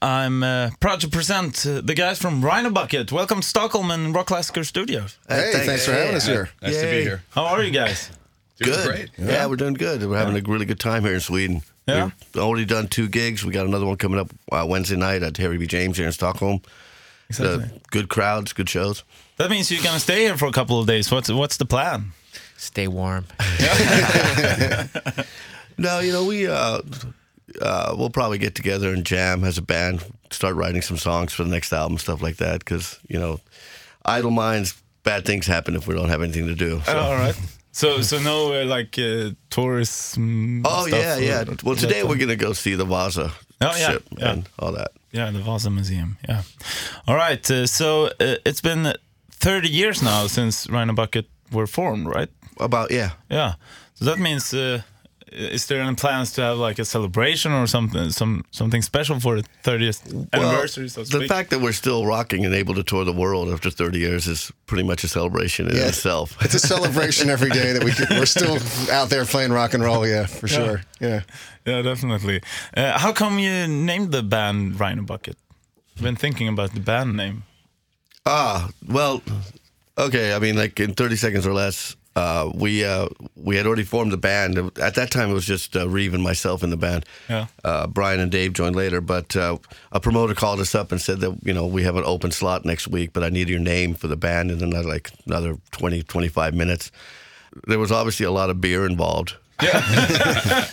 I'm uh, proud to present uh, the guys from Rhino Bucket. Welcome to Stockholm and Rockklassiker Studios. Hey, thanks. thanks for having us here. Nice to be here. How are you guys? Doing Good. great. Yeah. we're doing good. We're having a really good time here in Sweden. Yeah. We've already done two gigs. We got another one coming up uh, Wednesday night at Harry B. James here in Stockholm. Exactly. Uh, good crowds, good shows. That means you're gonna stay here for a couple of days. What's what's the plan? Stay warm. No, you know, we, uh, we'll probably get together and jam as a band, start writing some songs for the next album, stuff like that. Because, you know, idle minds, bad things happen if we don't have anything to do. So. all right. So so no uh, like uh, tourism. Oh stuff yeah, or- yeah. Well, today we're gonna go see the Vasa Oh, yeah, ship yeah. and all that. Yeah, the Vasa Museum. Yeah. All right. Uh, so uh, it's been 30 years now since Rhino Bucket were formed, right? About yeah. Yeah. So that means, uh, is there any plans to have like a celebration or something, some something special for the 30th anniversary? so to the speak? fact that we're still rocking and able to tour the world after 30 years is pretty much a celebration in Yeah. itself. It's a celebration every day that we can, we're still out there playing rock and roll. Yeah, for sure. Yeah. yeah, definitely. Uh, how come you named the band Rhino Bucket? I've been thinking about the band name. Ah, well, okay. I mean, like in 30 seconds or less, uh, we uh, we had already formed the band. At that time, it was just uh, Reeve and myself in the band. Yeah. Uh, Brian and Dave joined later, but uh, a promoter called us up and said that you know we have an open slot next week, but I need your name for the band, and then like another 20, 25 minutes. There was obviously a lot of beer involved. uh,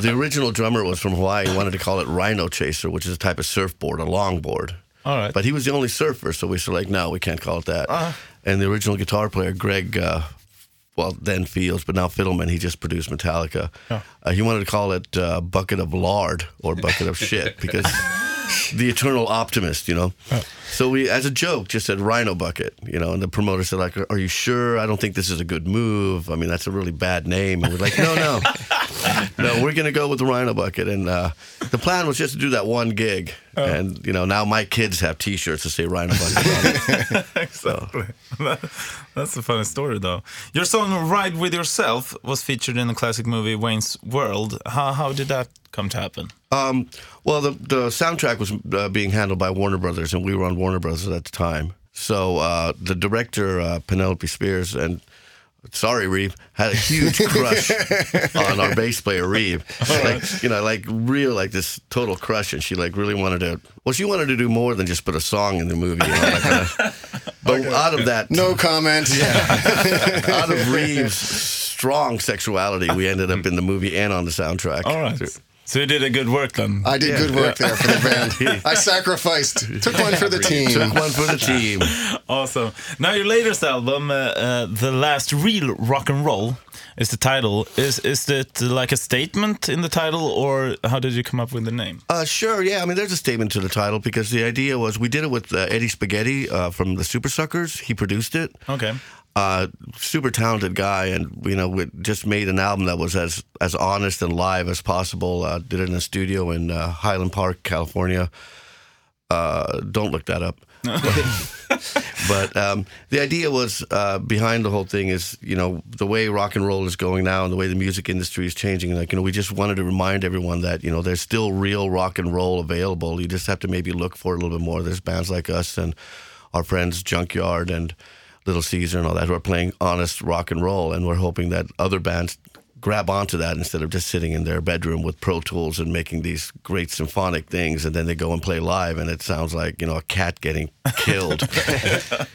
the original drummer was from Hawaii. He wanted to call it Rhino Chaser, which is a type of surfboard, a longboard. All right. But he was the only surfer, so we were like, no, we can't call it that. Uh-huh. And the original guitar player, Greg, uh, well, then Fields, but now Fidelman, he just produced Metallica. Oh. Uh, he wanted to call it uh, Bucket of Lard or Bucket of Shit because the eternal optimist, you know. Oh. So we, as a joke, just said Rhino Bucket, you know. And the promoter said, like, "Are you sure? I don't think this is a good move. I mean, that's a really bad name." And we're like, "No, no, no. We're gonna go with the Rhino Bucket." And uh, the plan was just to do that one gig. Oh. And you know, now my kids have T-shirts that say Rhino Bucket. on it. exactly. That's a funny story, though. Your song "Ride with Yourself" was featured in the classic movie Wayne's World. How how did that come to happen? Um, well, the the soundtrack was uh, being handled by Warner Brothers, and we were on Warner Brothers at the time. So uh, the director uh, Penelope Spheeris and sorry Reeve had a huge crush on our bass player Reeve. Like you know, like real like this total crush, and she like really wanted to. Well, she wanted to do more than just put a song in the movie. You know, like kinda- uh, but out of that, No comment. Yeah. out of Reeve's strong sexuality, we ended up in the movie and on the soundtrack. All right. So you did a good work then. I did good work there for the band. I sacrificed. Took one for the team. Took one for the team. Awesome. Now your latest album, uh, uh, "The Last Real Rock and Roll," is the title. Is is it like a statement in the title, or how did you come up with the name? Uh, sure, yeah. I mean, there's a statement to the title because the idea was we did it with uh, Eddie Spaghetti uh, from the Supersuckers. He produced it. Okay. Uh, super talented guy, and you know, we just made an album that was as as honest and live as possible. Uh, did it in a studio in uh, Highland Park, California. Uh, don't look that up. but um, the idea was uh, behind the whole thing is you know the way rock and roll is going now and the way the music industry is changing like you know we just wanted to remind everyone that you know there's still real rock and roll available you just have to maybe look for it a little bit more there's bands like us and our friends junkyard and little caesar and all that who are playing honest rock and roll and we're hoping that other bands grab onto that instead of just sitting in their bedroom with pro tools and making these great symphonic things and then they go and play live and it sounds like you know a cat getting killed.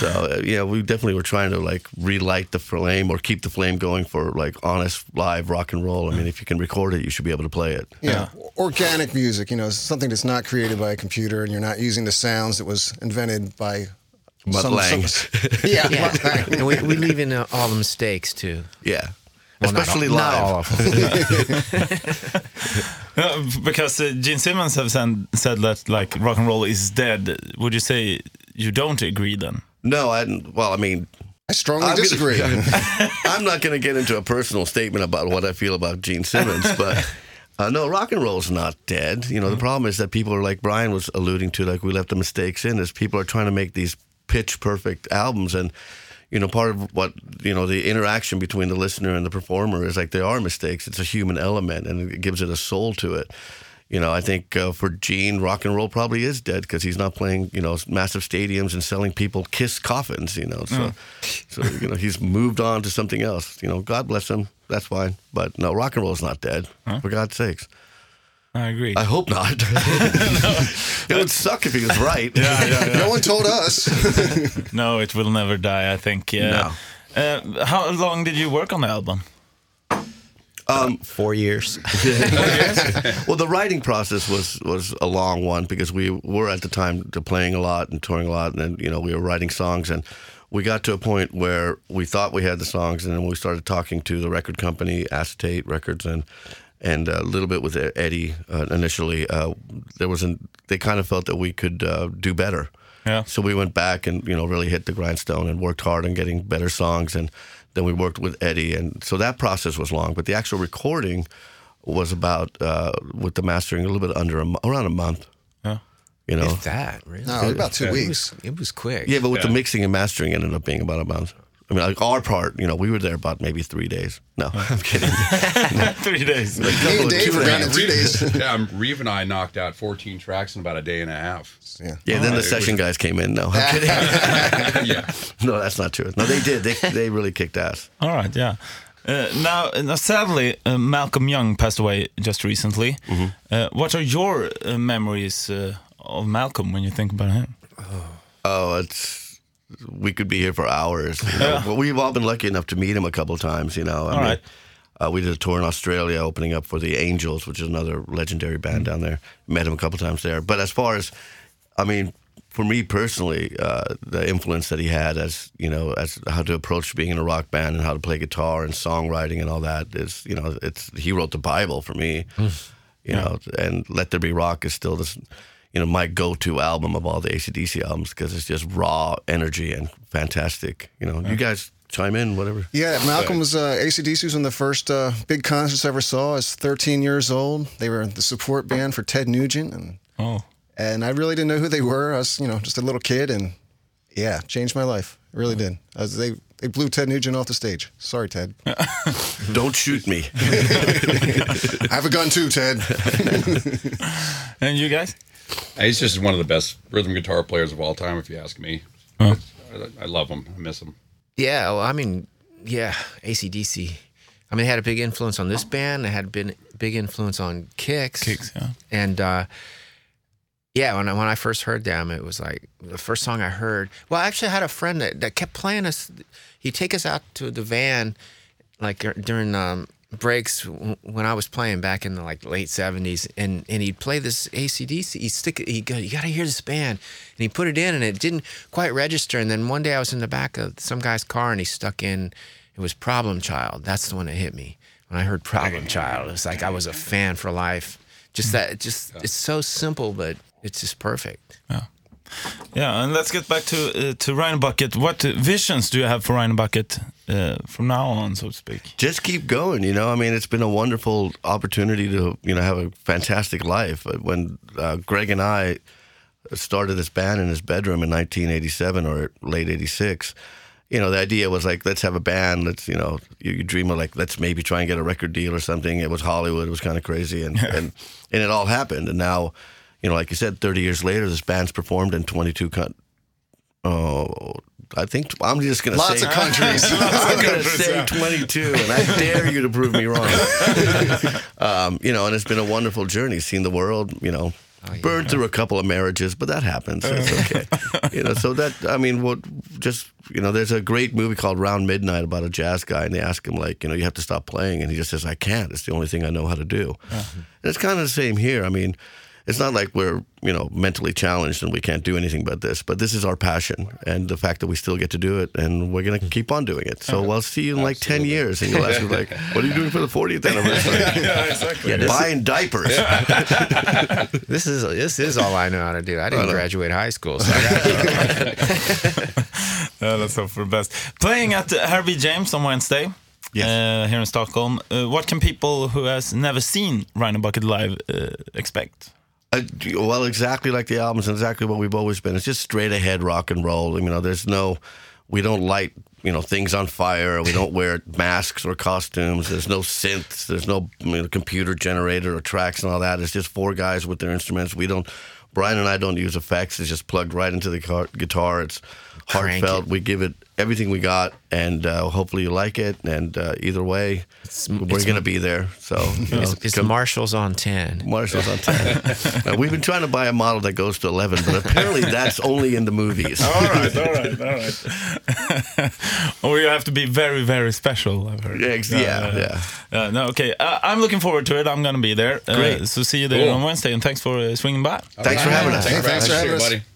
So uh, yeah we definitely were trying to like relight the flame or keep the flame going for like honest live rock and roll. I mean if you can record it you should be able to play it. Yeah. Organic music, you know, something that's not created by a computer and you're not using the sounds that was invented by Mutt some- some- yeah. Yeah, Mutt and we, we leave in uh, all the mistakes too. yeah Well, not especially all- not live all of them. Uh, because uh, Gene Simmons have said, said that like rock and roll is dead. Would you say you don't agree then? no i well i mean I strongly I'm gonna- disagree. I'm not going to get into a personal statement about what I feel about Gene Simmons, but uh, no, rock and roll's not dead. You know, the problem is that people are like Brian was alluding to, like we left the mistakes in, is people are trying to make these pitch perfect albums, and you know, part of what you know the interaction between the listener and the performer is like there are mistakes. It's a human element, and it gives it a soul to it. you know, I think uh, for Gene, rock and roll probably is dead because he's not playing, you know, massive stadiums and selling people kiss coffins, you know. So, so you know, he's moved on to something else. You know, God bless him. That's fine. But no, rock and roll is not dead. For God's sakes. I agree. I hope not. it would suck if he was right. Yeah, yeah. No one told us. no, it will never die. I think. Yeah. Uh, how long did you work on the album? Four years. well, the writing process was was a long one because we were at the time playing a lot and touring a lot, and then, you know we were writing songs, and we got to a point where we thought we had the songs, and then we started talking to the record company, Acetate Records, and and a little bit with Eddie uh, initially. Uh, there was an they kind of felt that we could uh, do better. Yeah. So we went back and you know really hit the grindstone and worked hard on getting better songs, and then we worked with Eddie, and so that process was long. But the actual recording was about uh, with the mastering a little bit under a, around a month. Yeah. You know, If that, really. No, about two It weeks. was, it was quick. yeah, but with the mixing and mastering, it ended up being about a month. I mean, like our part, you know, we were there about maybe three days. No, I'm kidding. Three days. Me and Dave were gone in two days. yeah, um, Reeve and I knocked out 14 tracks in about a day and a half. yeah. Yeah, then the it session guys came in. No, I'm kidding. yeah. no, that's not true. No, they did. They they really kicked ass. All right, yeah. Uh, now, now, sadly, uh, Malcolm Young passed away just recently. Uh, what are your uh, memories uh, of Malcolm when you think about him? Oh, it's we could be here for hours. You know? Yeah. But we've all been lucky enough to meet him a couple of times. You know, I All mean, right. uh, we did a tour in Australia, opening up for the Angels, which is another legendary band down there. Met him a couple times there. But as far as, I mean, for me personally, uh, the influence that he had as you know, as how to approach being in a rock band and how to play guitar and songwriting and all that is, you know, it's he wrote the Bible for me. You know, and Let There Be Rock is still this, you know, my go-to album of all the ACDC albums because it's just raw energy and fantastic. You know, you guys chime in, whatever. Yeah, Malcolm was uh, ACDC was one of the first uh, big concerts I ever saw. I was 13 years old. They were the support band for Ted Nugent, and Oh, and I really didn't know who they were. I was, you know, just a little kid, and yeah, changed my life. It really did. I was, they they blew Ted Nugent off the stage. Sorry, Ted. Don't shoot me. I have a gun too, Ted. and you guys? He's just one of the best rhythm guitar players of all time, if you ask me. I, I love him. I miss him. Yeah, well, I mean, yeah, ACDC. I mean, they had a big influence on this band. They had a big, big influence on Kicks. Kicks, yeah. And uh, yeah, when I, when I first heard them, it was like the first song I heard. Well, I actually had a friend that, that kept playing us. He'd take us out to the van, like during um, breaks w- when I was playing back in the like late seventies, and and he'd play this ACDC. He stick. He go, you got to hear this band, and he put it in, and it didn't quite register. And then one day I was in the back of some guy's car, and he stuck in. It was Problem Child. That's the one that hit me when I heard Problem Child. It was like I was a fan for life. Just that. Just it's so simple, but it's just perfect. Yeah, and let's get back to uh, to Rhino Bucket. What uh, visions do you have for Rhino Bucket uh, from now on, so to speak? just keep going. You know, I mean, it's been a wonderful opportunity to you know have a fantastic life. When uh, Greg and I started this band in his bedroom in 1987 or late '86, you know, the idea was like, let's have a band. Let's you know, you, you dream of like, let's maybe try and get a record deal or something. It was Hollywood. It was kind of crazy, and and and it all happened. And now, you know, like you said, 30 years later, this band's performed in 22 countries. Oh, I think I'm just gonna Lots say of countries. I'm gonna say 22, and I dare you to prove me wrong. um, you know, and it's been a wonderful journey, seeing the world. You know, burned through a couple of marriages, but that happens. So it's okay. you know, so that I mean, what just you know, there's a great movie called Round Midnight about a jazz guy, and they ask him like, you know, you have to stop playing, and he just says, I can't. It's the only thing I know how to do. And it's kind of the same here. I mean. It's not like we're, you know, mentally challenged and we can't do anything but this. But this is our passion, and the fact that we still get to do it, and we're gonna keep on doing it. So we'll see you in like ten years, and you'll ask me like, "What are you doing for the 40th anniversary?" yeah, exactly. Buying diapers. This is this is all I know how to do. I didn't graduate high school, so I got Yeah, let's hope for the best. Playing at Harry B. James on Wednesday. Yes. Uh, here in Stockholm. Uh, what can people who has never seen Rhino Bucket live uh, expect? Uh, well, exactly like the albums, and exactly what we've always been. It's just straight ahead rock and roll. You know, there's no, we don't light you know things on fire. We don't wear masks or costumes. There's no synths. There's no you know, computer generator or tracks and all that. It's just four guys with their instruments. We don't. Brian and I don't use effects. It's just plugged right into the car, guitar. It's heartfelt. it. We give it everything we got, and uh, hopefully you like it. And uh, either way, we're gonna be there. So you know, It's, it's Marshalls on 10. Marshall's on 10. Now, we've been trying to buy a model that goes to 11, but apparently that's only in the movies. All right, all right, all right. or you have to be very, very special. I've heard. Yeah, ex- yeah, yeah. Uh, no, okay. Uh, I'm looking forward to it. I'm gonna be there. Uh, Great. So see you there Cool. on Wednesday, and thanks for uh, swinging by. Thanks for having us. Thanks for thanks for having us, having us. buddy.